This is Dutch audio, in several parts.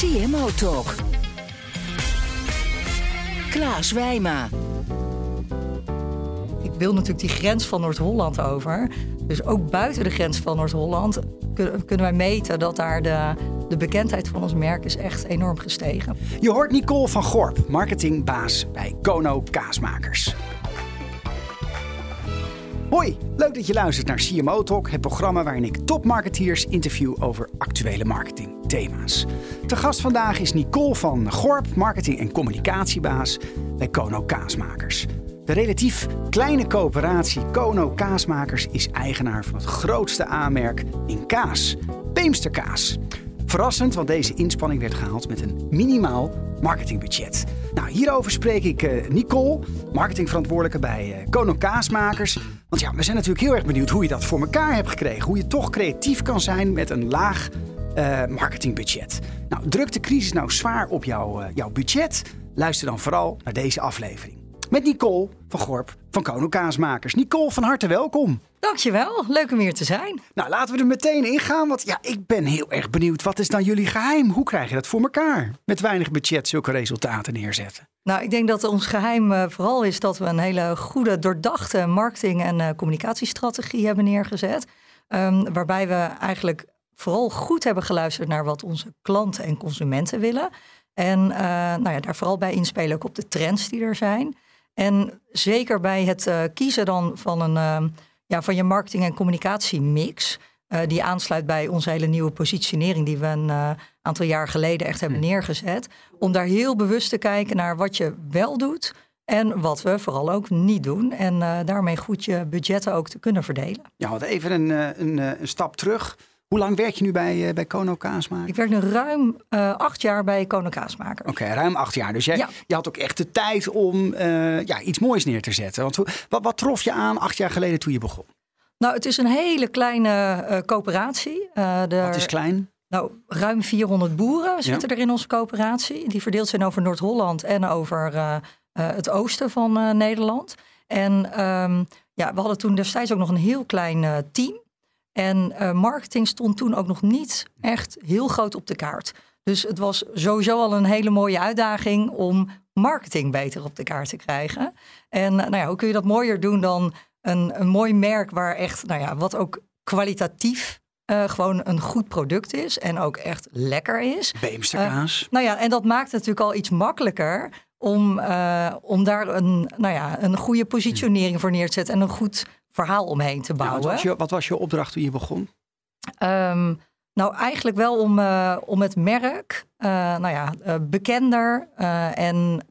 CMO Talk. Klaas Wijma. Ik wil natuurlijk die grens van Noord-Holland over. Dus ook buiten de grens van Noord-Holland kun- kunnen wij meten dat daar de, de bekendheid van ons merk is echt enorm gestegen. Je hoort Nicole van Gorp, marketingbaas bij Kono Kaasmakers. Hoi, leuk dat je luistert naar CMO Talk, het programma waarin ik topmarketeers interview over actuele marketingthema's. Te gast vandaag is Nicole van Gorp, marketing- en communicatiebaas bij Kono Kaasmakers. De relatief kleine coöperatie Kono Kaasmakers is eigenaar van het grootste aanmerk in kaas, Beemsterkaas. Verrassend, want deze inspanning werd gehaald met een minimaal marketingbudget. Nou, hierover spreek ik eh, Nicole, marketingverantwoordelijke bij Kono Kaasmakers. Want ja, we zijn natuurlijk heel erg benieuwd hoe je dat voor elkaar hebt gekregen. Hoe je toch creatief kan zijn met een laag eh, marketingbudget. Nou, drukt de crisis nou zwaar op jouw, jouw budget? Luister dan vooral naar deze aflevering. Met Nicole van Gorp van Kono Kaasmakers. Nicole, van harte welkom. Dankjewel, leuk om hier te zijn. Nou, laten we er meteen in gaan. Want ja, ik ben heel erg benieuwd. Wat is dan jullie geheim? Hoe krijg je dat voor elkaar? Met weinig budget zulke resultaten neerzetten. Nou, ik denk dat ons geheim eh, vooral is dat we een hele goede, doordachte marketing- en eh, communicatiestrategie hebben neergezet. Ehm, waarbij we eigenlijk vooral goed hebben geluisterd naar wat onze klanten en consumenten willen. En eh, nou ja, daar vooral bij inspelen ook op de trends die er zijn. En zeker bij het eh, kiezen dan van, een, ehm, ja, van je marketing- en communicatiemix. eh, die aansluit bij onze hele nieuwe positionering die we een eh, aantal jaar geleden echt hebben neergezet. Om daar heel bewust te kijken naar wat je wel doet en wat we vooral ook niet doen. En daarmee goed je budgetten ook te kunnen verdelen. Ja, want even een, een, een stap terug. Hoe lang werk je nu bij, eh, bij Kono Kaasmakers? Ik werk nu ruim eh, acht jaar bij Kono Kaasmaker. Oké, ruim acht jaar. Dus jij, Ja. je had ook echt de tijd om eh, ja, iets moois neer te zetten. Want wat, wat trof je aan acht jaar geleden toen je begon? Nou, het is een hele kleine coöperatie. Eh, Wat is klein? Nou, ruim 400 boeren zitten er in onze coöperatie. Die verdeeld zijn over Noord-Holland en over het oosten van Nederland. En ehm, ja, we hadden toen destijds ook nog een heel klein team. En eh, marketing stond toen ook nog niet echt heel groot op de kaart. Dus het was sowieso al een hele mooie uitdaging om marketing beter op de kaart te krijgen. En eh, nou ja, hoe kun je dat mooier doen dan een, een mooi merk waar echt, nou ja, wat ook kwalitatief eh, gewoon een goed product is en ook echt lekker is. Beemsterkaas. Nou ja, en dat maakt het natuurlijk al iets makkelijker om, om daar een, nou ja, een goede positionering voor neer te zetten en een goed verhaal omheen te Ja, bouwen. wat, was je, wat was je opdracht toen je begon? Ehm, nou, eigenlijk wel om, eh, om het merk eh, nou ja, eh, bekender en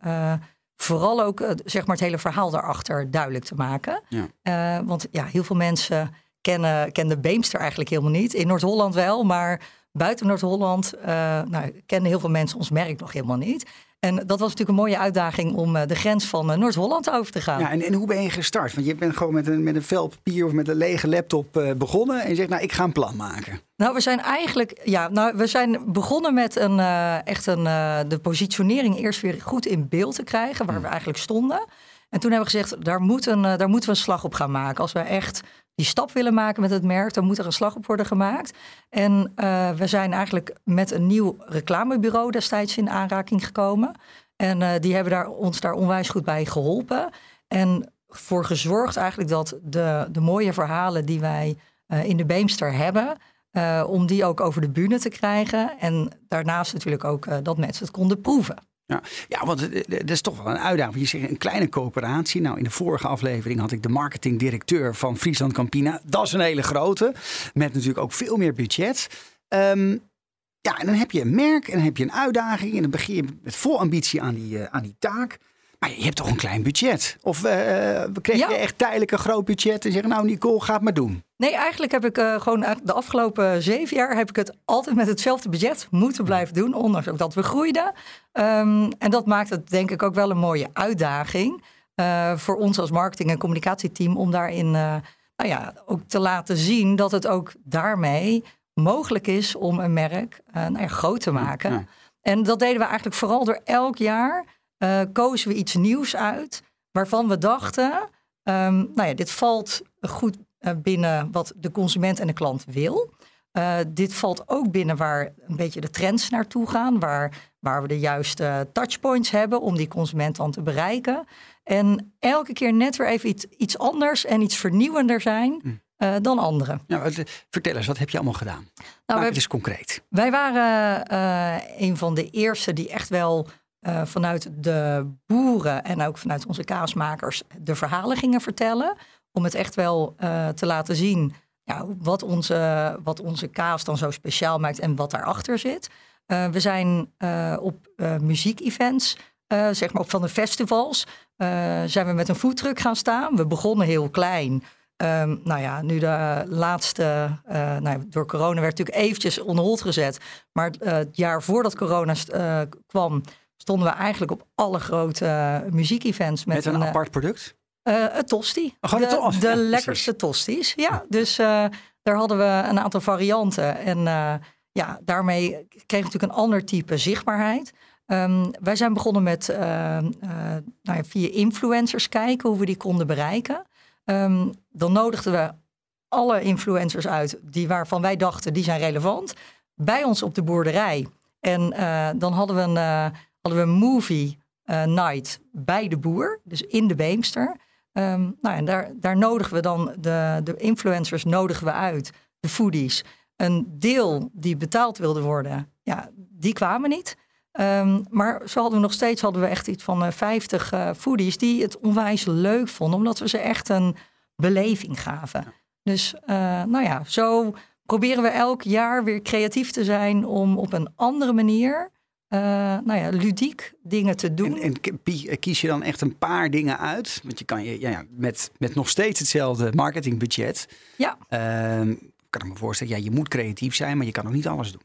vooral ook zeg maar het hele verhaal daarachter duidelijk te maken. Ja. Want ja, heel veel mensen kennen, kennen Beemster eigenlijk helemaal niet. In Noord-Holland wel, maar buiten Noord-Holland nou, kennen heel veel mensen ons merk nog helemaal niet. En dat was natuurlijk een mooie uitdaging om eh, de grens van eh, Noord-Holland over te gaan. Ja, en, en hoe ben je gestart? Want je bent gewoon met een, met een vel papier of met een lege laptop eh, begonnen. En je zegt, nou, ik ga een plan maken. Nou, we zijn eigenlijk, ja, nou, we zijn begonnen met een, echt een, de positionering eerst weer goed in beeld te krijgen, waar we eigenlijk stonden. En toen hebben we gezegd, daar, moet een, eh, daar moeten we een slag op gaan maken. Als we echt die stap willen maken met het merk, dan moet er een slag op worden gemaakt. En eh, we zijn eigenlijk met een nieuw reclamebureau destijds in aanraking gekomen. En eh, die hebben daar, ons daar onwijs goed bij geholpen. En voor gezorgd eigenlijk dat de, de mooie verhalen die wij in de Beemster hebben, om die ook over de bühne te krijgen. En daarnaast natuurlijk ook dat mensen het konden proeven. Ja, ja want dat is toch wel een uitdaging. Je zegt een kleine coöperatie. Nou, in de vorige aflevering had ik de marketingdirecteur van Friesland Campina. Dat is een hele grote. Met natuurlijk ook veel meer budget. Ehm, ja, en dan heb je een merk en dan heb je een uitdaging. En dan begin je met vol ambitie aan die, eh, aan die taak. Maar je hebt toch een klein budget? Of eh kreeg Ja. je echt tijdelijk een groot budget en zeggen, nou Nicole, ga het maar doen. Nee, eigenlijk heb ik eh, gewoon de afgelopen zeven jaar heb ik het altijd met hetzelfde budget moeten blijven doen, ondanks ook dat we groeiden. Ehm, en dat maakt het denk ik ook wel een mooie uitdaging eh, voor ons als marketing- en communicatieteam om daarin eh, nou ja, ook te laten zien dat het ook daarmee mogelijk is om een merk eh, nou ja, groot te maken. Ja. En dat deden we eigenlijk vooral door elk jaar eh, kozen we iets nieuws uit waarvan we dachten, ehm, nou ja, dit valt goed eh, binnen wat de consument en de klant wil. Eh, dit valt ook binnen waar een beetje de trends naartoe gaan, waar, waar we de juiste touchpoints hebben om die consument dan te bereiken. En elke keer net weer even iets, iets anders en iets vernieuwender zijn eh, dan anderen. Nou, vertel eens, wat heb je allemaal gedaan? Nou, Maak het eens concreet. wij waren een van de eerste die echt wel eh, vanuit de boeren en ook vanuit onze kaasmakers de verhalen gingen vertellen. Om het echt wel eh, te laten zien ja, wat, onze, wat onze kaas dan zo speciaal maakt en wat daarachter zit. Eh, we zijn op muziekevents, zeg maar op van de festivals, zijn we met een foodtruck gaan staan. We begonnen heel klein. Ehm, nou ja, nu de laatste, nou, door corona werd natuurlijk eventjes on hold gezet. Maar het jaar voordat corona kwam, stonden we eigenlijk op alle grote eh, muziekevents. Met, Met een eh, apart product? eh, een tosti. Oh, de, Ja, lekkerste tosties. Ja, dus daar hadden we een aantal varianten. En ja, daarmee kregen we natuurlijk een ander type zichtbaarheid. Ehm, wij zijn begonnen met nou ja, via influencers kijken hoe we die konden bereiken. Ehm, dan nodigden we alle influencers uit die waarvan wij dachten die zijn relevant bij ons op de boerderij. En dan hadden we een, hadden we een movie eh, night bij de boer, dus in de Beemster. Ehm, nou, en daar, daar nodigen we dan de, de influencers nodigen we uit, de foodies. Een deel die betaald wilde worden, ja, die kwamen niet. Ehm, maar zo hadden we nog steeds hadden we echt iets van eh, 50 eh, foodies die het onwijs leuk vonden, omdat we ze echt een beleving gaven. Dus eh, nou ja, zo proberen we elk jaar weer creatief te zijn om op een andere manier, eh, nou ja, ludiek dingen te doen. En, en ki- kies je dan echt een paar dingen uit? Want je kan je ja, ja, met, met nog steeds hetzelfde marketingbudget. ja. ehm, kan ik me voorstellen, ja, je moet creatief zijn, maar je kan ook niet alles doen.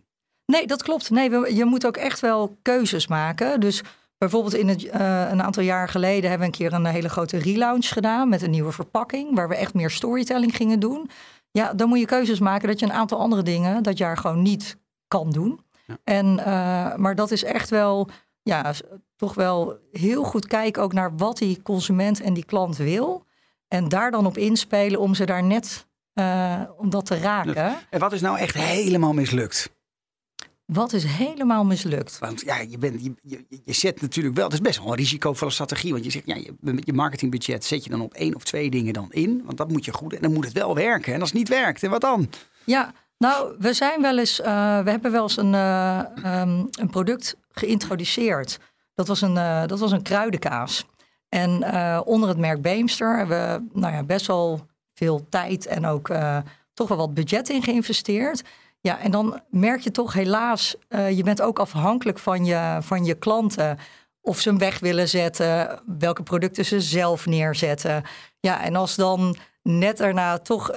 Nee, dat klopt. Nee, je moet ook echt wel keuzes maken. Dus bijvoorbeeld in het, eh, een aantal jaar geleden hebben we een keer een hele grote relaunch gedaan met een nieuwe verpakking, waar we echt meer storytelling gingen doen. Ja, dan moet je keuzes maken dat je een aantal andere dingen dat jaar gewoon niet kan doen. Ja. En, eh, maar dat is echt wel, ja, toch wel heel goed kijken ook naar wat die consument en die klant wil. En daar dan op inspelen om ze daar net, eh, om dat te raken. En wat is nou echt helemaal mislukt? Wat is helemaal mislukt? Want ja, je, bent, je, je, je zet natuurlijk wel, het is best wel een risicovolle strategie. Want je zegt, ja, je, met je marketingbudget zet je dan op één of twee dingen dan in. Want dat moet je goed, en dan moet het wel werken. En als het niet werkt, en wat dan? Ja, nou, we zijn wel eens, eh, we hebben wel eens een, eh, ehm, een product geïntroduceerd. Dat was een, eh, dat was een kruidenkaas. En onder het merk Beemster hebben we nou ja, best wel veel tijd en ook toch wel wat budget in geïnvesteerd. Ja, en dan merk je toch helaas, je bent ook afhankelijk van je, van je klanten. Of ze hem weg willen zetten, welke producten ze zelf neerzetten. Ja, en als dan net daarna toch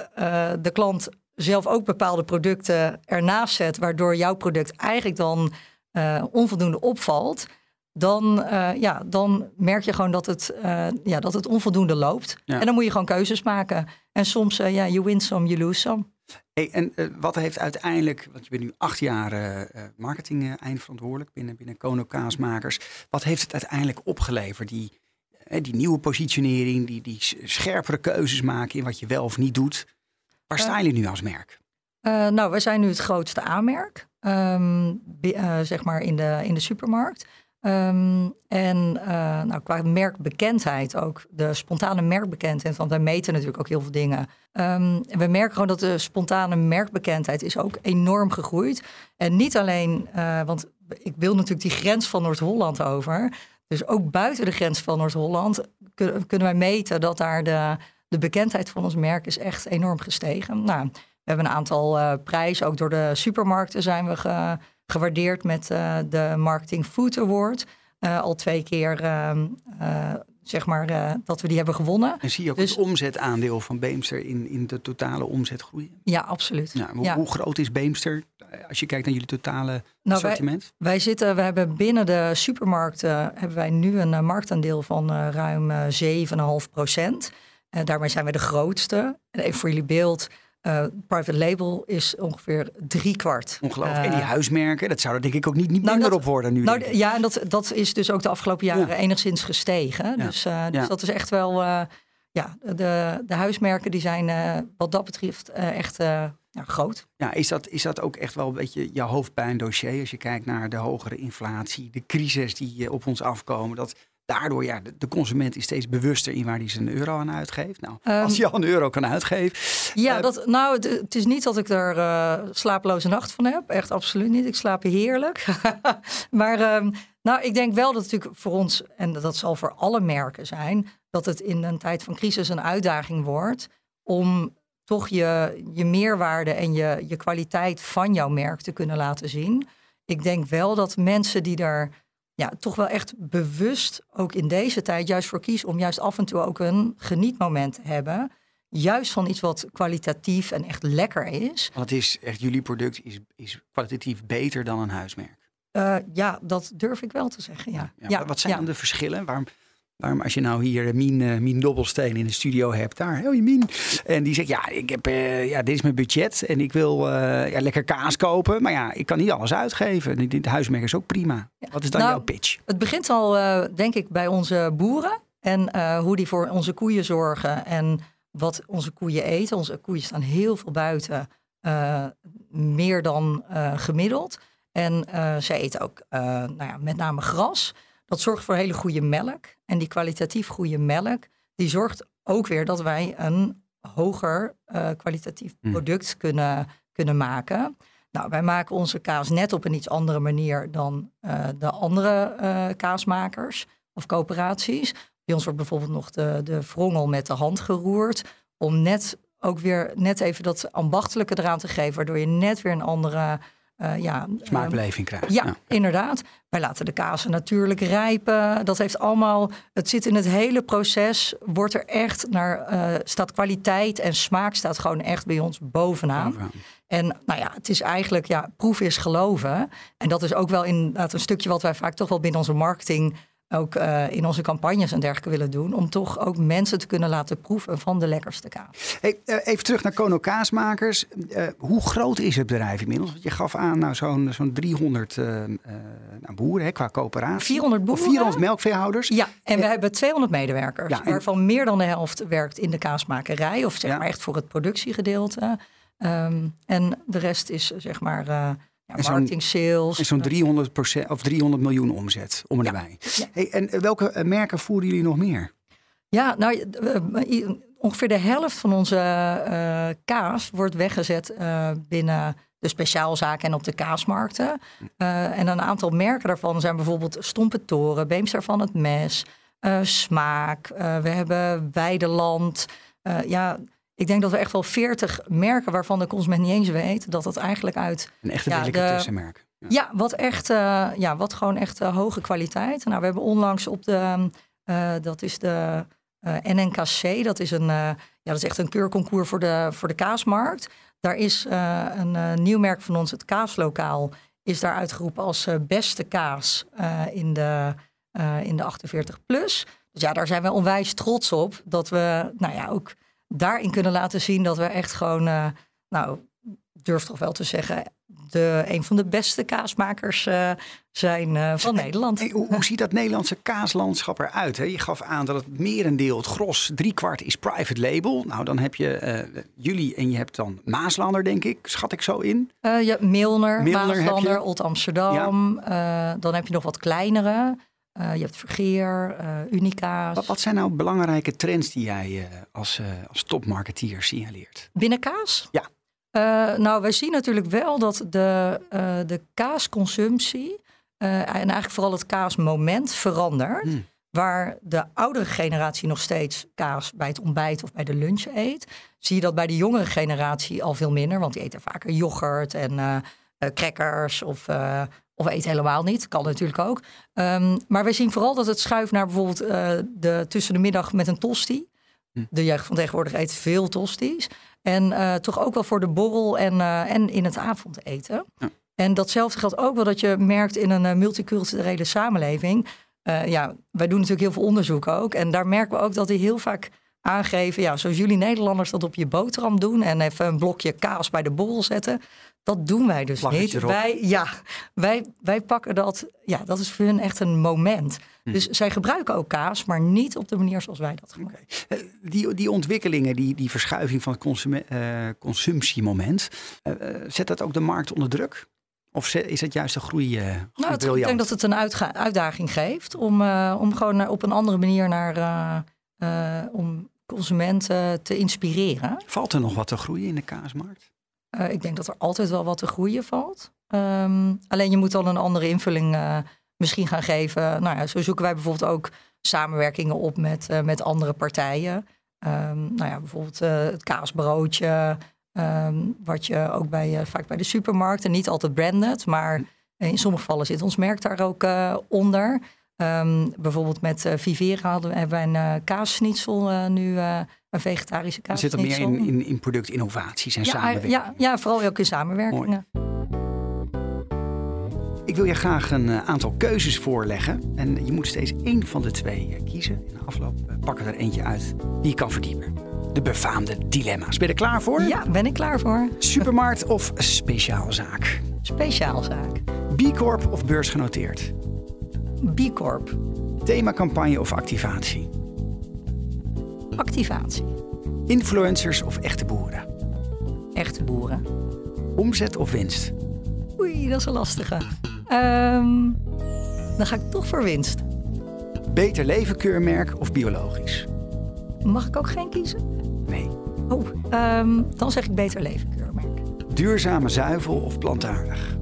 de klant zelf ook bepaalde producten ernaast zet, waardoor jouw product eigenlijk dan eh, onvoldoende opvalt, dan, eh, ja, dan merk je gewoon dat het, eh, ja, dat het onvoldoende loopt. Ja. En dan moet je gewoon keuzes maken. En soms, ja, you win some, you lose some. Hey, en wat heeft uiteindelijk, want je bent nu acht jaar eh, eh, marketing eh, eindverantwoordelijk binnen, binnen Kono Kaasmakers. Wat heeft het uiteindelijk opgeleverd? Die, die nieuwe positionering, die, die scherpere keuzes maken in wat je wel of niet doet. Waar staan jullie nu als merk? Eh, nou, wij zijn nu het grootste aanmerk, ehm, eh, zeg maar in de, in de supermarkt. Ehm, en eh, nou, qua merkbekendheid ook, de spontane merkbekendheid, want wij meten natuurlijk ook heel veel dingen. Ehm, we merken gewoon dat de spontane merkbekendheid is ook enorm gegroeid. En niet alleen, eh, want ik wil natuurlijk die grens van Noord-Holland over. Dus ook buiten de grens van Noord-Holland kun- kunnen wij meten dat daar de, de bekendheid van ons merk is echt enorm gestegen. Nou, we hebben een aantal eh, prijzen, ook door de supermarkten zijn we ge- gewaardeerd met eh, de Marketing Food Award. eh, al twee keer, ehm, eh, zeg maar, dat we die hebben gewonnen. En zie je ook Dus- het omzetaandeel van Beemster in, in de totale omzet groeien? Ja, absoluut. Ja, hoe, Ja. hoe groot is Beemster als je kijkt naar jullie totale Nou, wij, assortiment? wij zitten, we hebben binnen de supermarkten hebben wij nu een marktaandeel van ruim eh 7,5 procent. En daarmee zijn we de grootste. En even voor jullie beeld, eh, private label is ongeveer drie kwart. Ongelooflijk. Eh, en die huismerken, dat zou er denk ik ook niet, niet nou, minder dat- op worden nu. Nou, ja, en dat, dat is dus ook de afgelopen jaren Ja. enigszins gestegen. Ja. Dus, eh, dus Ja. dat is echt wel, eh, ja, de, de huismerken die zijn eh, wat dat betreft eh, echt eh, ja, groot. Ja, is, dat, is dat ook echt wel een beetje jouw hoofdpijndossier als je kijkt naar de hogere inflatie, de crisis die eh, op ons afkomen? Dat daardoor, ja, de, de consument is steeds bewuster in waar hij zijn euro aan uitgeeft. Nou, Ehm, als hij al een euro kan uitgeven. Ja, Eh, dat, nou, het, het is niet dat ik er eh, slapeloze nacht van heb. Echt absoluut niet. Ik slaap heerlijk. maar ehm, nou, ik denk wel dat het natuurlijk voor ons, en dat zal voor alle merken zijn, dat het in een tijd van crisis een uitdaging wordt om toch je, je meerwaarde en je, je kwaliteit van jouw merk te kunnen laten zien. Ik denk wel dat mensen die daar ja, toch wel echt bewust ook in deze tijd juist voor kiezen om juist af en toe ook een genietmoment te hebben juist van iets wat kwalitatief en echt lekker is. Want het is echt, jullie product is, is kwalitatief beter dan een huismerk. Eh, ja, dat durf ik wel te zeggen. Ja. Ja, wat zijn ja. dan de verschillen? Waarom, als je nou hier Mien, eh, Mien Dobbelsteen in de studio hebt, daar, hoi Mien. En die zegt, ja, ik heb, eh, ja, dit is mijn budget en ik wil ja, lekker kaas kopen. Maar ja, ik kan niet alles uitgeven. De, huismerk is ook prima. Wat is dan Nou, jouw pitch? Het begint al, denk ik, bij onze boeren. En hoe die voor onze koeien zorgen en wat onze koeien eten. Onze koeien staan heel veel buiten, meer dan gemiddeld. En zij eten ook nou ja, met name gras. Dat zorgt voor hele goede melk. En die kwalitatief goede melk, die zorgt ook weer dat wij een hoger eh, kwalitatief Hmm. product kunnen, kunnen maken. Nou, wij maken onze kaas net op een iets andere manier dan eh, de andere eh, kaasmakers of coöperaties. Bij ons wordt bijvoorbeeld nog de, de vrongel met de hand geroerd. Om net ook weer net even dat ambachtelijke eraan te geven. Waardoor je net weer een andere eh, ja, Smaakbeleving krijgt. ja, inderdaad. Wij laten de kazen natuurlijk rijpen. Dat heeft allemaal. Het zit in het hele proces. Wordt er echt naar. eh, staat kwaliteit en smaak staat gewoon echt bij ons bovenaan. Bovenaan. En nou ja, het is eigenlijk. Ja, proef is geloven. En dat is ook wel inderdaad een stukje wat wij vaak toch wel binnen onze marketing. Ook eh, in onze campagnes en dergelijke willen doen. Om toch ook mensen te kunnen laten proeven van de lekkerste kaas. Hey, eh, even terug naar Kono Kaasmakers. Eh, hoe groot is het bedrijf inmiddels? Want je gaf aan nou, zo'n zo'n 300 eh, eh, nou, boeren hè, qua coöperatie. 400 Of boeren. 400 melkveehouders. Ja, en we hebben 200 medewerkers, Ja, en- waarvan meer dan de helft werkt in de kaasmakerij, of zeg Ja. maar echt voor het productiegedeelte. Ehm, en de rest is zeg maar ja, marketing, sales. En zo'n 300, of 300 miljoen omzet om en Ja. Hey, en eh, welke eh, merken voeren jullie nog meer? Ja, nou, eh, ongeveer de helft van onze kaas wordt weggezet binnen de speciaalzaken en op de kaasmarkten. Eh, en een aantal merken daarvan zijn bijvoorbeeld Stompe Toren, Beemster van het Mes, Smaak. we hebben Weideland. Ja, ik denk dat we echt wel 40 merken waarvan de consument niet eens weet dat het eigenlijk uit Een echte Ja, delicatessenmerk. Ja. ja, wat echt, eh, ja, wat gewoon echt eh, hoge kwaliteit. Nou, we hebben onlangs op de, eh, dat is de NNKC, dat is een, ja, dat is echt een keurconcours voor de, voor de kaasmarkt. Daar is een nieuw merk van ons, het Kaaslokaal, is daar uitgeroepen als beste kaas in, de, in de 48 plus. Dus ja, daar zijn we onwijs trots op dat we, nou ja, ook daarin kunnen laten zien dat we echt gewoon, eh, nou, durf toch wel te zeggen, de, een van de beste kaasmakers eh, zijn eh, van Nederland. Hey, hoe, hoe ziet dat Nederlandse kaaslandschap eruit? Hè? Je gaf aan dat het merendeel, het gros, driekwart is private label. Nou, dan heb je jullie en je hebt dan Maaslander, denk ik. Schat ik zo in? Ja, Milner, Maaslander. Old Amsterdam. Dan heb je nog wat kleinere. Eh, je hebt Vergeer, Unica's. Wat, wat zijn nou belangrijke trends die jij eh, als, als topmarketeer signaleert? Binnen kaas? Ja. Nou, wij zien natuurlijk wel dat de, de kaasconsumptie en eigenlijk vooral het kaasmoment verandert. Hmm. Waar de oudere generatie nog steeds kaas bij het ontbijt of bij de lunch eet, zie je dat bij de jongere generatie al veel minder. Want die eten vaker yoghurt en crackers of, of eet helemaal niet. Kan natuurlijk ook. Ehm, maar we zien vooral dat het schuift naar bijvoorbeeld eh, de, tussen de middag met een tosti. Hm. De jeugd van tegenwoordig eet veel tosti's. En eh, toch ook wel voor de borrel en, eh, en in het avondeten. Ja. En datzelfde geldt ook wel dat je merkt in een multiculturele samenleving. Ja, wij doen natuurlijk heel veel onderzoek ook. En daar merken we ook dat die heel vaak aangeven... ja, zoals jullie Nederlanders dat op je boterham doen... en even een blokje kaas bij de borrel zetten... dat doen wij dus niet. erop. Wij, ja, wij, wij pakken dat... Ja, dat is voor hun echt een moment. Hm. Dus zij gebruiken ook kaas, maar niet op de manier zoals wij dat gebruiken. Eh, Die, die ontwikkelingen, die, die verschuiving van het consume- eh, consumptiemoment, eh, zet dat ook de markt onder druk? Of is het juist een groei? groei Nou, het- ik denk dat het een uitdaging geeft om, om gewoon naar- op een andere manier naar om consumenten te inspireren. Valt er nog wat te groeien in de kaasmarkt? Eh, ik denk dat er altijd wel wat te groeien valt. Ehm, alleen je moet dan een andere invulling eh, misschien gaan geven. Nou ja, zo zoeken wij bijvoorbeeld ook samenwerkingen op met, eh, met andere partijen. Ehm, nou ja, bijvoorbeeld het kaasbroodje. ehm, wat je ook bij, vaak bij de supermarkt. En niet altijd branded, maar in sommige gevallen zit ons merk daar ook onder. Ehm, bijvoorbeeld met eh, Vivera hadden, hebben wij een uh, kaassnitzel uh, nu, uh, een vegetarische Er zit er meer in, in, in productinnovaties en ja, samenwerking. ja, ja, vooral ook in samenwerkingen. Ik wil je graag een eh, aantal keuzes voorleggen. En je moet steeds één van de twee eh, kiezen. In de afloop eh, pakken we er eentje uit die je kan verdiepen. De befaamde dilemma's. Ben je er klaar voor? Ja, ben ik klaar voor. Supermarkt of speciaalzaak? Speciaalzaak. B Corp of beursgenoteerd? B Corp. Themacampagne of activatie? Activatie. Influencers of echte boeren? Echte boeren. Omzet of winst? Oei, dat is een lastige. Um, dan ga ik toch voor winst. Beter leven keurmerk of biologisch? Mag ik ook geen kiezen? Nee. Oh, um, dan zeg ik beter leven keurmerk. Duurzame zuivel of plantaardig?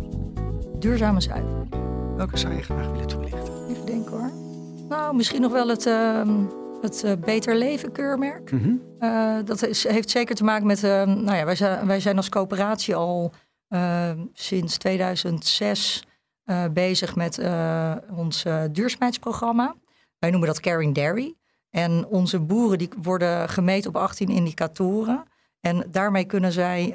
Duurzame zuivel. Welke zou je graag willen toelichten? Nou, misschien nog wel het, uh, het uh, Beter Leven keurmerk. Mm -hmm. uh, dat is, heeft zeker te maken met... nou ja, wij zijn, wij zijn als coöperatie al sinds 2006 bezig met ons duurzaamheidsprogramma. Wij noemen dat Caring Dairy. En onze boeren die worden gemeten op 18 indicatoren. En daarmee kunnen zij,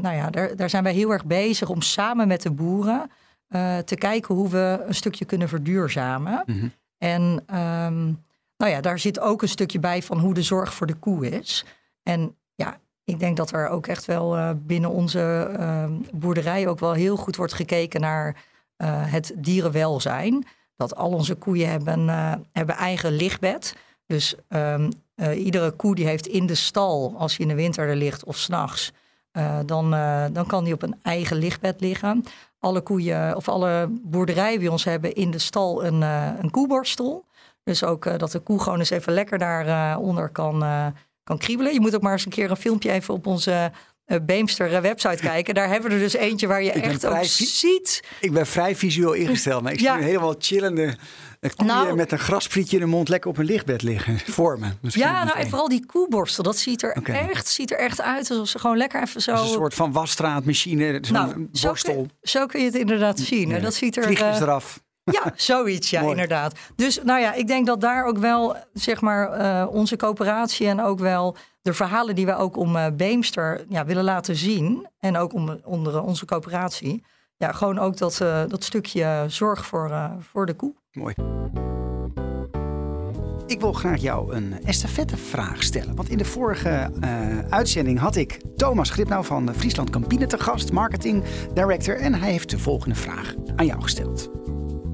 nou ja, daar, daar, zijn wij heel erg bezig om samen met de boeren uh, te kijken hoe we een stukje kunnen verduurzamen. Mhm. Mm -hmm. En um, nou ja, daar zit ook een stukje bij van hoe de zorg voor de koe is. En ja, ik denk dat er ook echt wel uh, binnen onze boerderij ook wel heel goed wordt gekeken naar uh, het dierenwelzijn. Dat al onze koeien hebben, uh, hebben eigen lichtbed. Dus uh, iedere koe die heeft in de stal, als hij in de winter er ligt of s'nachts, uh, dan, dan kan die op een eigen lichtbed liggen. Alle koeien of alle boerderijen bij ons hebben in de stal een, uh, een koeborstel. Dus ook dat de koe gewoon eens even lekker daaronder kan, kan kriebelen. Je moet ook maar eens een keer een filmpje even op onze Beemster website kijken. Daar hebben we er dus eentje waar je echt ook ziet. Ik ben vrij visueel ingesteld, maar ik Ja. zie helemaal chillende koeien Nou- met een grasprietje in de mond lekker op een lichtbed liggen. Misschien Ja, nou en vooral die koeborstel, dat ziet er, echt, ziet er echt uit alsof ze gewoon lekker even zo... Een soort van wasstraatmachine, zo'n nou, zo borstel. kun, zo kun je het inderdaad zien. hè. Dat ziet er... Vliegjes eh, eraf. Ja, zoiets, ja, Mooi. inderdaad. Dus nou ja, ik denk dat daar ook wel, zeg maar, eh, onze coöperatie en ook wel de verhalen die we ook om eh, Beemster ja, willen laten zien. En ook om, onder onze coöperatie. Ja, gewoon ook dat, eh, dat stukje zorg voor, eh, voor de koe. Mooi. Ik wil graag jou een estafettevraag stellen. Want in de vorige eh, uitzending had ik Thomas Gripnau van Friesland Campine te gast, marketing director. En hij heeft de volgende vraag aan jou gesteld.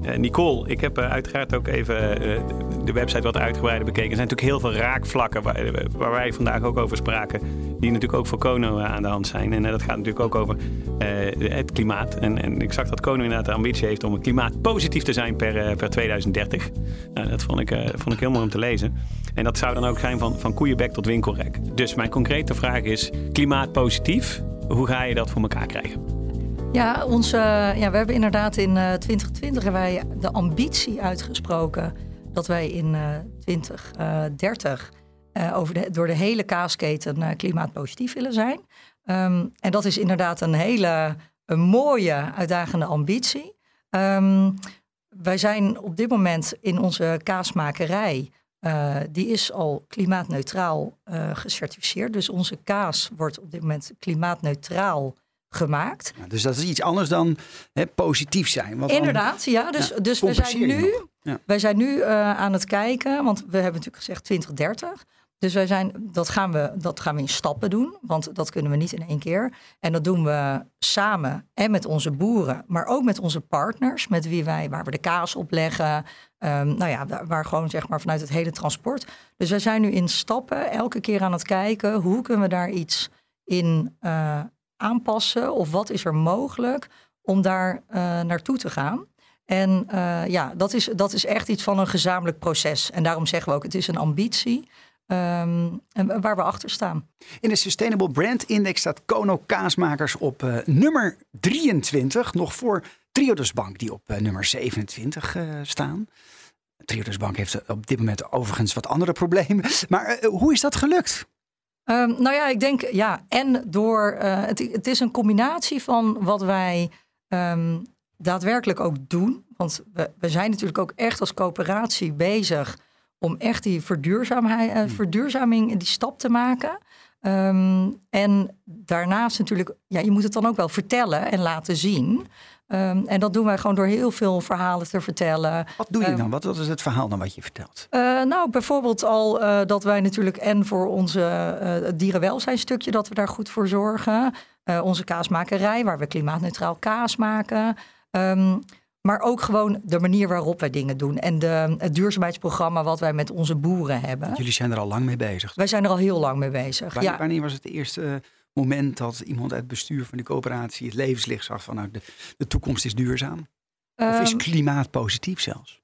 Eh, Nicole, ik heb uiteraard ook even eh, de website wat uitgebreider bekeken. Er zijn natuurlijk heel veel raakvlakken waar, waar wij vandaag ook over spraken. Die natuurlijk ook voor Kono eh, aan de hand zijn. En eh, dat gaat natuurlijk ook over eh, het klimaat. En, en ik zag dat Kono inderdaad de ambitie heeft om een klimaatpositief te zijn per, per 2030. Nou, dat vond ik, vond ik heel mooi om te lezen. En dat zou dan ook zijn van, van koeienbek tot winkelrek. Dus mijn concrete vraag is, klimaatpositief, hoe ga je dat voor elkaar krijgen? Ja, onze, ja, we hebben inderdaad in eh, 2020 hebben wij de ambitie uitgesproken dat wij in eh 2030 eh, over de, door de hele kaasketen eh, klimaatpositief willen zijn. Ehm, en dat is inderdaad een hele een mooie, uitdagende ambitie. Ehm, wij zijn op dit moment in onze kaasmakerij, uh, die is al klimaatneutraal gecertificeerd. Dus onze kaas wordt op dit moment klimaatneutraal gemaakt. Ja, dus dat is iets anders dan hè, positief zijn. Want Inderdaad, dan, ja. Dus, ja, dus we zijn nu, ja. wij zijn nu uh, aan het kijken, want we hebben natuurlijk gezegd 2030. Dus wij zijn, dat, gaan we, dat gaan we in stappen doen, want dat kunnen we niet in één keer. En dat doen we samen en met onze boeren, maar ook met onze partners, met wie wij, waar we de kaas op leggen. Um, nou ja, waar gewoon zeg maar vanuit het hele transport. Dus wij zijn nu in stappen elke keer aan het kijken hoe kunnen we daar iets in uh, aanpassen of wat is er mogelijk om daar uh, naartoe te gaan. En uh, ja, dat is, dat is echt iets van een gezamenlijk proces. En daarom zeggen we ook, het is een ambitie. Um, en waar we achter staan. In de Sustainable Brand Index staat Kono Kaasmakers op uh, nummer 23. Nog voor Triodos Bank, die op uh, nummer 27 uh, staan. Triodos Bank heeft op dit moment overigens wat andere problemen. Maar hoe is dat gelukt? Um, nou ja, ik denk ja, en door. Het, het, is een combinatie van wat wij um, daadwerkelijk ook doen. Want we, we zijn natuurlijk ook echt als coöperatie bezig om echt die verduurzaamheid, uh, verduurzaming, die stap te maken. Um, en daarnaast natuurlijk, ja, je moet het dan ook wel vertellen en laten zien. Um, en dat doen wij gewoon door heel veel verhalen te vertellen. Wat doe je dan? Wat, wat is het verhaal dan wat je vertelt? Uh, nou, bijvoorbeeld al uh, dat wij natuurlijk en voor onze uh, dierenwelzijnstukje dat we daar goed voor zorgen. onze kaasmakerij, waar we klimaatneutraal kaas maken. Um, maar ook gewoon de manier waarop wij dingen doen. En de, het duurzaamheidsprogramma wat wij met onze boeren hebben. Jullie zijn er al lang mee bezig. Wij zijn er al heel lang mee bezig. Wanneer, ja. wanneer was het eerste moment dat iemand uit het bestuur van de coöperatie het levenslicht zag van nou, de, de toekomst is duurzaam? Um, of is Ehm, klimaat positief zelfs?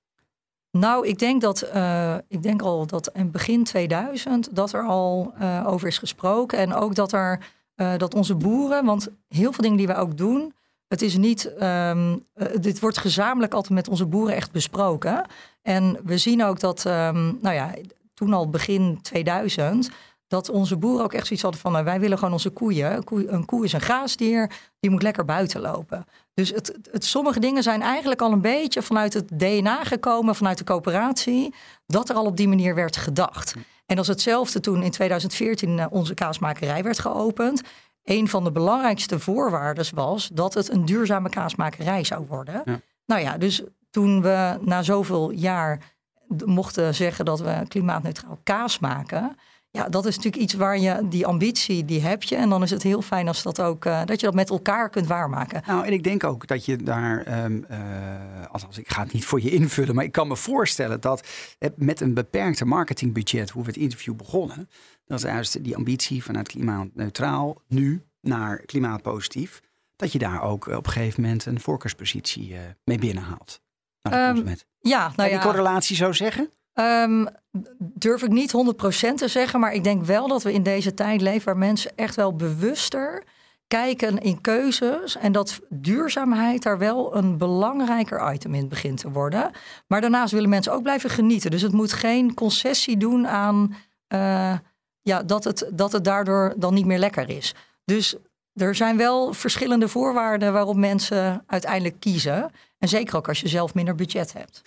Nou, ik denk dat uh, ik denk al dat in begin 2000 dat er al uh, over is gesproken. En ook dat er uh, dat onze boeren, want heel veel dingen die wij ook doen, het is niet, um, uh, dit wordt gezamenlijk altijd met onze boeren echt besproken. En we zien ook dat, um, nou ja, toen al begin 2000, dat onze boeren ook echt zoiets hadden van, nou, wij willen gewoon onze koeien. Een koe, een koe is een graasdier, die moet lekker buiten lopen. Dus het, het, sommige dingen zijn eigenlijk al een beetje vanuit het DNA gekomen, vanuit de coöperatie, dat er al op die manier werd gedacht. En dat is hetzelfde toen in 2014 onze kaasmakerij werd geopend een van de belangrijkste voorwaarden was dat het een duurzame kaasmakerij zou worden. Ja. Nou ja, dus toen we na zoveel jaar mochten zeggen dat we klimaatneutraal kaas maken. Ja, dat is natuurlijk iets waar je die ambitie, die heb je. En dan is het heel fijn als dat ook, uh, dat je dat met elkaar kunt waarmaken. Nou, en ik denk ook dat je daar, um, uh, althans ik ga het niet voor je invullen, maar ik kan me voorstellen dat met een beperkte marketingbudget, hoe we het interview begonnen, dat is juist die ambitie vanuit klimaatneutraal nu naar klimaatpositief, dat je daar ook op een gegeven moment een voorkeurspositie uh, mee binnenhaalt. Um, ja, nou ja. die correlatie zou zeggen? Um, durf ik niet 100% te zeggen, maar ik denk wel dat we in deze tijd leven waar mensen echt wel bewuster kijken in keuzes en dat duurzaamheid daar wel een belangrijker item in begint te worden. Maar daarnaast willen mensen ook blijven genieten. Dus het moet geen concessie doen aan uh, ja, dat, het, dat het daardoor dan niet meer lekker is. Dus er zijn wel verschillende voorwaarden waarop mensen uiteindelijk kiezen. En zeker ook als je zelf minder budget hebt.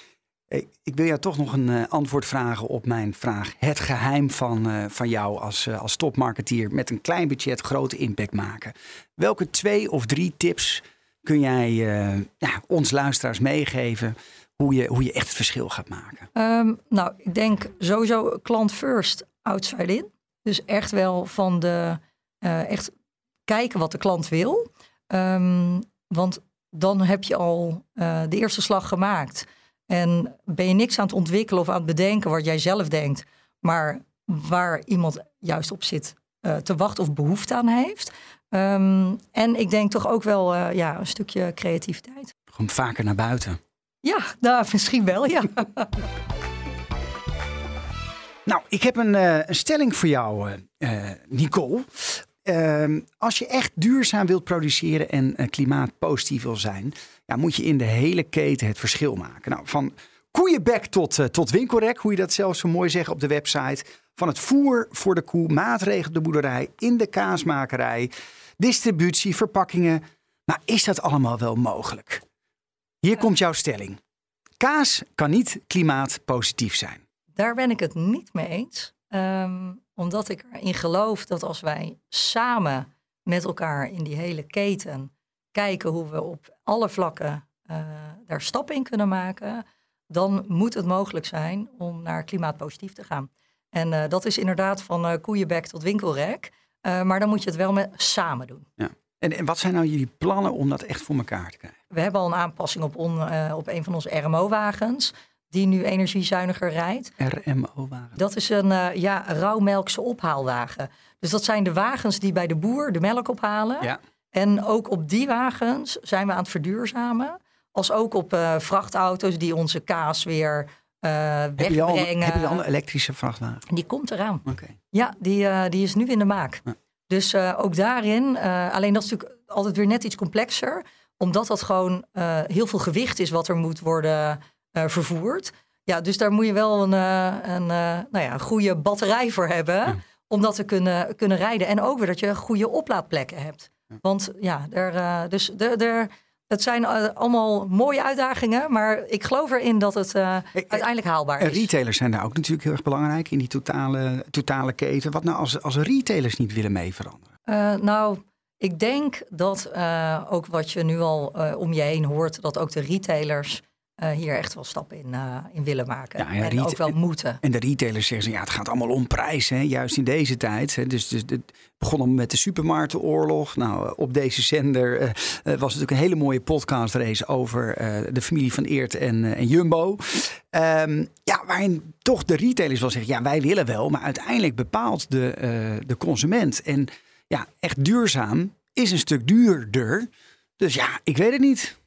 Ik wil jou toch nog een uh, antwoord vragen op mijn vraag. Het geheim van, uh, van jou als, uh, als topmarketeer met een klein budget grote impact maken. Welke twee of drie tips kun jij ja, ons luisteraars meegeven hoe je, hoe je echt het verschil gaat maken? Um, nou, ik denk sowieso klant first, outside in. Dus echt wel van de echt kijken wat de klant wil. Um, want dan heb je al de eerste slag gemaakt. En ben je niks aan het ontwikkelen of aan het bedenken wat jij zelf denkt, maar waar iemand juist op zit uh, te wachten of behoefte aan heeft. Um, en ik denk toch ook wel uh, ja, een stukje creativiteit. Gewoon vaker naar buiten. Ja, nou, misschien wel, ja. nou, ik heb een, uh, een stelling voor jou, Nicole. Uh, als je echt duurzaam wilt produceren en klimaatpositief wil zijn, ja, moet je in de hele keten het verschil maken. Nou, van koeienbek tot, tot winkelrek, hoe je dat zelf zo mooi zegt op de website. Van het voer voor de koe, maatregelen op de boerderij, in de kaasmakerij, distributie, verpakkingen. Maar is dat allemaal wel mogelijk? Hier komt jouw stelling. Kaas kan niet klimaatpositief zijn. Daar ben ik het niet mee eens. Ehm, omdat ik erin geloof dat als wij samen met elkaar in die hele keten kijken hoe we op alle vlakken eh, daar stappen in kunnen maken, dan moet het mogelijk zijn om naar klimaatpositief te gaan. En eh, dat is inderdaad van uh, koeienbek tot winkelrek. maar dan moet je het wel met samen doen. Ja. En, en wat zijn nou jullie plannen om dat echt voor elkaar te krijgen? We hebben al een aanpassing op, on, op een van onze RMO-wagens die nu energiezuiniger rijdt. RMO-wagen? Dat is een uh, ja, rauwmelkse ophaalwagen. Dus dat zijn de wagens die bij de boer de melk ophalen. Ja. En ook op die wagens zijn we aan het verduurzamen. Als ook op uh, vrachtauto's die onze kaas weer uh, wegbrengen. Heb je, al, heb je al een elektrische vrachtwagen? Die komt eraan. Oké. Ja, die, die is nu in de maak. Ja. Dus ook daarin, alleen dat is natuurlijk altijd weer net iets complexer. Omdat dat gewoon heel veel gewicht is wat er moet worden uh, vervoerd. Ja, dus daar moet je wel een, uh, een, uh, nou ja, een goede batterij voor hebben. Ja. Om dat te kunnen, kunnen rijden. En ook weer dat je goede oplaadplekken hebt. Ja. Want ja, er, dus er, er, het zijn allemaal mooie uitdagingen. Maar ik geloof erin dat het uiteindelijk haalbaar is. Retailers zijn daar ook natuurlijk heel erg belangrijk in die totale, totale keten. Wat nou als, als retailers niet willen mee veranderen? nou, ik denk dat ook wat je nu al om je heen hoort, dat ook de retailers uh, hier echt wel stappen in, uh, in willen maken. Ja, en ook wel moeten. En de retailers zeggen, ja, het gaat allemaal om prijs, hè, juist in deze tijd. Hè. Dus, dus het begon met de supermarktenoorlog. Nou, op deze zender uh, was natuurlijk een hele mooie podcastrace over de familie van Eert en, en Jumbo. Um, ja, waarin toch de retailers wel zeggen, ja, wij willen wel, maar uiteindelijk bepaalt de, de consument. En ja, echt duurzaam is een stuk duurder. Dus ja, ik weet het niet.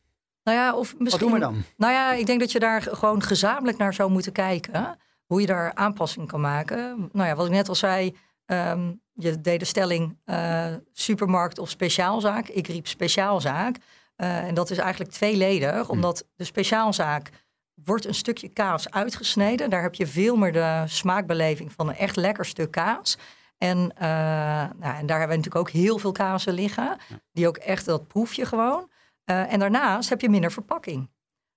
Nou ja, of misschien, Wat doen we dan? Nou ja, ik denk dat je daar gewoon gezamenlijk naar zou moeten kijken. Hoe je daar aanpassing kan maken. Nou ja, wat ik net al zei. Um, je deed de stelling uh, supermarkt of speciaalzaak. Ik riep speciaalzaak. Uh, en dat is eigenlijk tweeledig. Hmm. Omdat de speciaalzaak wordt een stukje kaas uitgesneden. Daar heb je veel meer de smaakbeleving van een echt lekker stuk kaas. En, uh, nou, en daar hebben we natuurlijk ook heel veel kazen liggen. Die ook echt, dat proef je gewoon. Uh, en daarnaast heb je minder verpakking.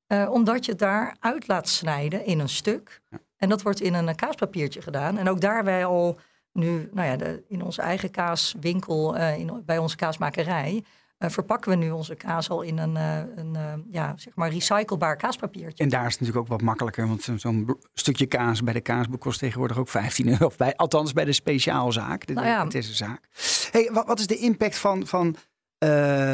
Uh, omdat je het daar uit laat snijden in een stuk. Ja. En dat wordt in een kaaspapiertje gedaan. En ook daar wij al nu, nou ja, de, in onze eigen kaaswinkel, uh, in, bij onze kaasmakerij, verpakken we nu onze kaas al in een, een ja, zeg maar recyclebaar kaaspapiertje. En daar is het natuurlijk ook wat makkelijker, want zo'n zo stukje kaas bij de kaasboek kost tegenwoordig ook 15 euro. Bij, althans bij de speciaalzaak, de, nou ja. een zaak. Hey, wat, wat is de impact van, van uh,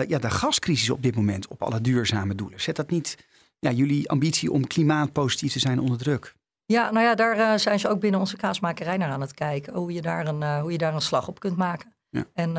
ja, de gascrisis op dit moment op alle duurzame doelen? Zet dat niet ja, jullie ambitie om klimaatpositief te zijn onder druk? Ja, nou ja, daar uh, zijn ze ook binnen onze kaasmakerij naar aan het kijken. Hoe je daar een, uh, hoe je daar een slag op kunt maken. Ja. En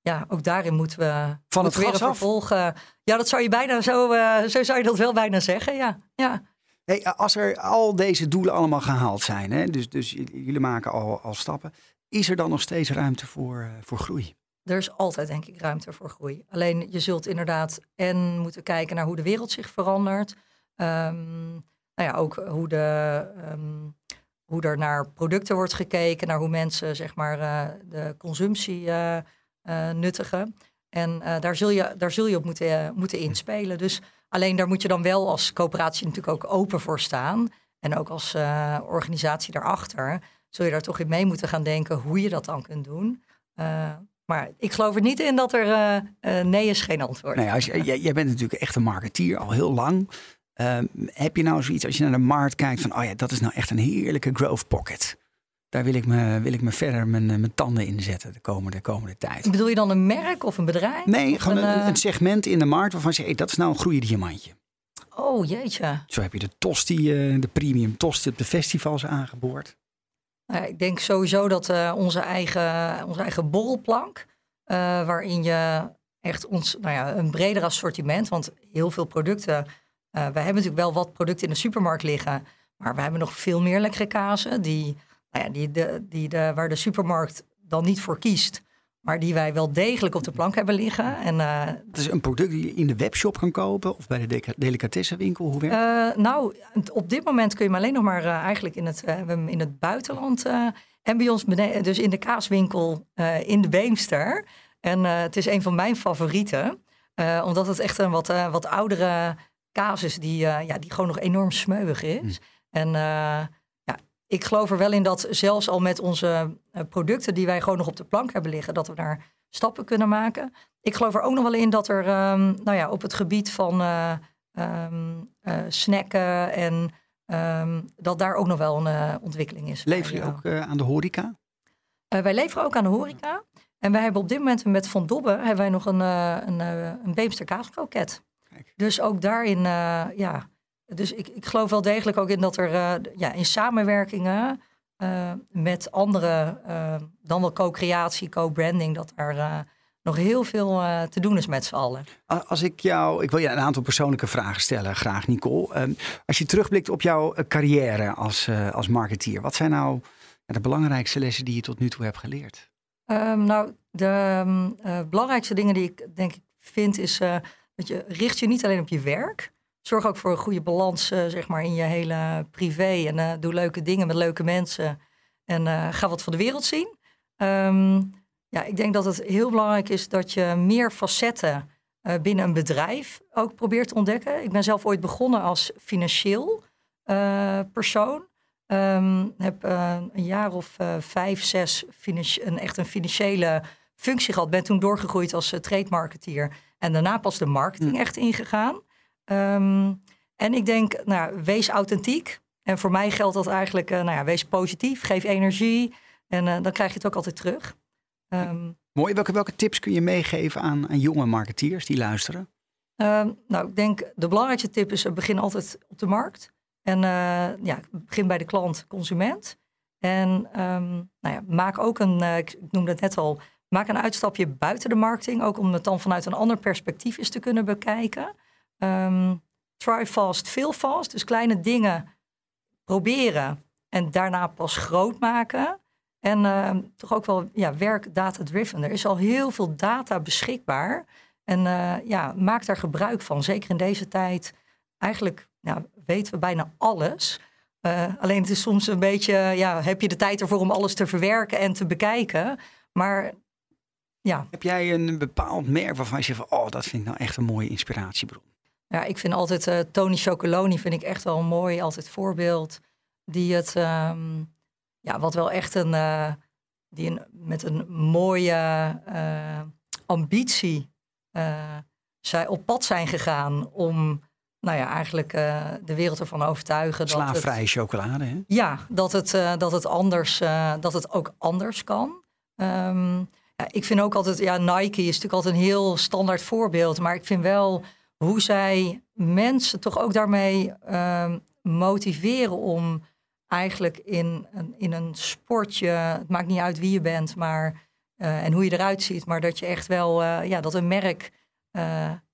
ja, ook daarin moeten we van het weer een vervolg. ja, dat zou je bijna zo, zo zou je dat wel bijna zeggen. Ja, ja. Hey, als er al deze doelen allemaal gehaald zijn, hè, dus, dus jullie maken al, al stappen, is er dan nog steeds ruimte voor, voor groei? Er is altijd, denk ik, ruimte voor groei. Alleen je zult inderdaad en moeten kijken naar hoe de wereld zich verandert. Um, nou ja, ook hoe, de, um, hoe er naar producten wordt gekeken, naar hoe mensen zeg maar, uh, de consumptie uh, uh, nuttigen. En daar, zul je, daar zul je op moeten, moeten inspelen. Dus alleen daar moet je dan wel als coöperatie natuurlijk ook open voor staan. En ook als organisatie daarachter zul je daar toch in mee moeten gaan denken hoe je dat dan kunt doen. Maar ik geloof er niet in dat er uh, uh, nee is geen antwoord. Nee, als je, jij, jij, bent natuurlijk echt een marketeer al heel lang. Uh, heb je nou zoiets als je naar de markt kijkt van, oh ja, dat is nou echt een heerlijke growth pocket. Daar wil ik me, wil ik me verder mijn, eh, mijn tanden in zetten de komende, de komende tijd. Bedoel je dan een merk of een bedrijf? Nee, gewoon een, een, segment in de markt waarvan je zegt, hey, dat is nou een groeiend diamantje. Oh jeetje. Zo heb je de tosti, de premium tosti op de festivals aangeboord. Nou, ik denk sowieso dat uh, onze, eigen, onze eigen borrelplank, uh, waarin je echt ons, nou ja, een breder assortiment, want heel veel producten, uh, we hebben natuurlijk wel wat producten in de supermarkt liggen, maar we hebben nog veel meer lekkere kazen die, nou ja, die de, die de, waar de supermarkt dan niet voor kiest. Maar die wij wel degelijk op de plank hebben liggen. En, uh, het is een product die je in de webshop kan kopen of bij de delicatessenwinkel? Hoe werkt uh, nou, op dit moment kun je hem alleen nog maar uh, eigenlijk in het, in het buitenland. en bij ons beneden, dus in de kaaswinkel in de Beemster. En het is een van mijn favorieten. Omdat het echt een wat, wat oudere casus die, uh, ja, die gewoon nog enorm smeuig is. Mm. En ik geloof er wel in dat zelfs al met onze producten die wij gewoon nog op de plank hebben liggen, dat we daar stappen kunnen maken. Ik geloof er ook nog wel in dat er um, nou ja, op het gebied van um, snacken en um, dat daar ook nog wel een ontwikkeling is. Lever je ook aan de horeca? wij leveren ook aan de horeca. En wij hebben op dit moment met Van Dobbe hebben wij nog een, uh, een, uh, een Beemster kaaskroket. Dus ook daarin, uh, ja. Dus ik, ik geloof wel degelijk ook in dat er ja, in samenwerkingen met andere, dan wel co-creatie, co-branding, dat er nog heel veel te doen is met z'n allen. Als ik jou, ik wil je een aantal persoonlijke vragen stellen, graag Nicole. Um, als je terugblikt op jouw carrière als, als marketeer, wat zijn nou de belangrijkste lessen die je tot nu toe hebt geleerd? Um, nou, de um, uh, belangrijkste dingen die ik denk ik vind is dat je richt je niet alleen op je werk. Zorg ook voor een goede balans uh, zeg maar in je hele privé. En doe leuke dingen met leuke mensen. En ga wat van de wereld zien. Um, ja, ik denk dat het heel belangrijk is dat je meer facetten binnen een bedrijf ook probeert te ontdekken. Ik ben zelf ooit begonnen als financieel persoon. Um, heb een jaar of vijf, zes een, echt een financiële functie gehad. Ben toen doorgegroeid als trade marketeer. En daarna pas de marketing mm. echt ingegaan. Um, en ik denk, nou, wees authentiek. En voor mij geldt dat eigenlijk, nou ja, wees positief, geef energie. En dan krijg je het ook altijd terug. Um, Mooi. Welke, welke tips kun je meegeven aan, aan jonge marketeers die luisteren? nou, ik denk de belangrijkste tip is, begin altijd op de markt. En uh, ja, begin bij de klant, consument. En um, nou ja, maak ook een, uh, ik noemde het net al, maak een uitstapje buiten de marketing. Ook om het dan vanuit een ander perspectief eens te kunnen bekijken. Um, try fast, fail fast. Dus kleine dingen proberen en daarna pas groot maken. En uh, toch ook wel ja, werk data-driven. Er is al heel veel data beschikbaar. En uh, ja, maak daar gebruik van. Zeker in deze tijd. Eigenlijk nou, weten we bijna alles. Uh, alleen het is soms een beetje, ja, heb je de tijd ervoor om alles te verwerken en te bekijken. Maar ja. Heb jij een bepaald merk waarvan je zegt van, oh, dat vind ik nou echt een mooie inspiratiebron? Ja, ik vind altijd uh, Tony Chocoloni vind ik echt wel een mooi, altijd voorbeeld. Die het, um, ja, wat wel echt een, uh, die een, met een mooie ambitie zij op pad zijn gegaan om nou ja, eigenlijk de wereld ervan overtuigen. Slaafvrije chocolade, hè? Ja, dat het, dat het, anders, dat het ook anders kan. Um, ja, ik vind ook altijd, ja, Nike is natuurlijk altijd een heel standaard voorbeeld. Maar ik vind wel hoe zij mensen toch ook daarmee um, motiveren om eigenlijk in, in een sportje, het maakt niet uit wie je bent, maar en hoe je eruit ziet, maar dat je echt wel, ja, dat een merk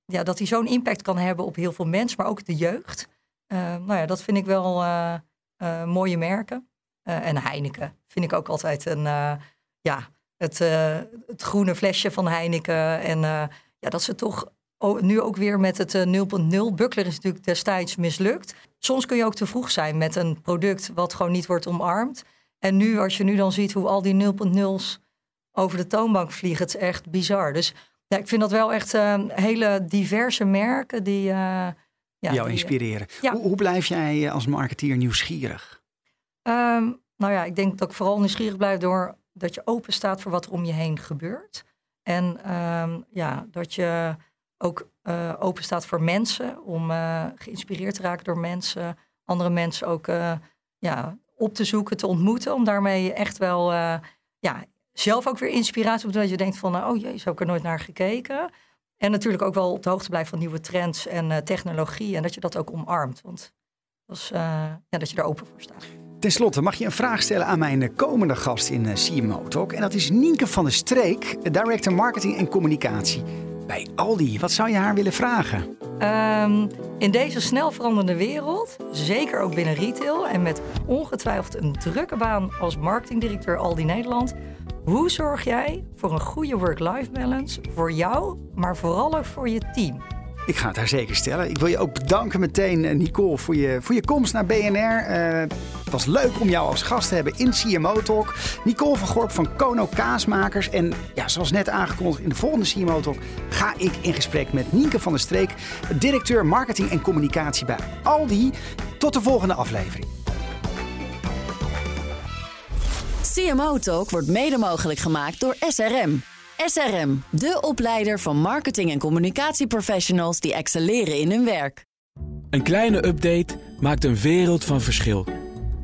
ja, dat hij zo'n impact kan hebben op heel veel mensen, maar ook de jeugd. Uh, nou ja, dat vind ik wel mooie merken. en Heineken vind ik ook altijd een, ja, het, het groene flesje van Heineken. En ja, dat ze toch nu ook weer met het 0.0. Buckler is natuurlijk destijds mislukt. Soms kun je ook te vroeg zijn met een product wat gewoon niet wordt omarmd. En nu, als je nu dan ziet hoe al die 0.0's over de toonbank vliegen, het is echt bizar. Dus ja, ik vind dat wel echt uh, hele diverse merken die... Uh, ja, jou inspireren. Ja. Hoe, hoe, blijf jij eh, als marketeer nieuwsgierig? Um, nou ja, ik denk dat ik vooral nieuwsgierig blijf door dat je open staat voor wat er om je heen gebeurt. En um, ja, dat je ook uh, open staat voor mensen, om uh, geïnspireerd te raken door mensen, andere mensen ook uh, ja, op te zoeken, te ontmoeten, om daarmee echt wel ja, zelf ook weer inspiratie op dat je denkt van, oh jee, zo heb ik er nooit naar gekeken. En natuurlijk ook wel op de hoogte blijven van nieuwe trends en technologie en dat je dat ook omarmt. Want dat, is, ja, dat je er open voor staat. Ten slotte mag je een vraag stellen aan mijn komende gast in CMO Talk. En dat is Nienke van der Streek, Director Marketing en Communicatie bij Aldi. Wat zou je haar willen vragen? Um, in deze snel veranderende wereld, zeker ook binnen retail en met ongetwijfeld een drukke baan als marketingdirecteur Aldi Nederland, hoe zorg jij voor een goede work-life balance voor jou, maar vooral ook voor je team? Ik ga het haar zeker stellen. Ik wil je ook bedanken meteen, eh, Nicole, voor je, voor je komst naar BNR. Uh, Het was leuk om jou als gast te hebben in CMO Talk. Nicole van Gorp van Kono Kaasmakers. En ja, zoals net aangekondigd in de volgende CMO Talk ga ik in gesprek met Nienke van der Streek, directeur marketing en communicatie bij Aldi. Tot de volgende aflevering. CMO Talk wordt mede mogelijk gemaakt door SRM. SRM, de opleider van marketing- en communicatieprofessionals die excelleren in hun werk. Een kleine update maakt een wereld van verschil.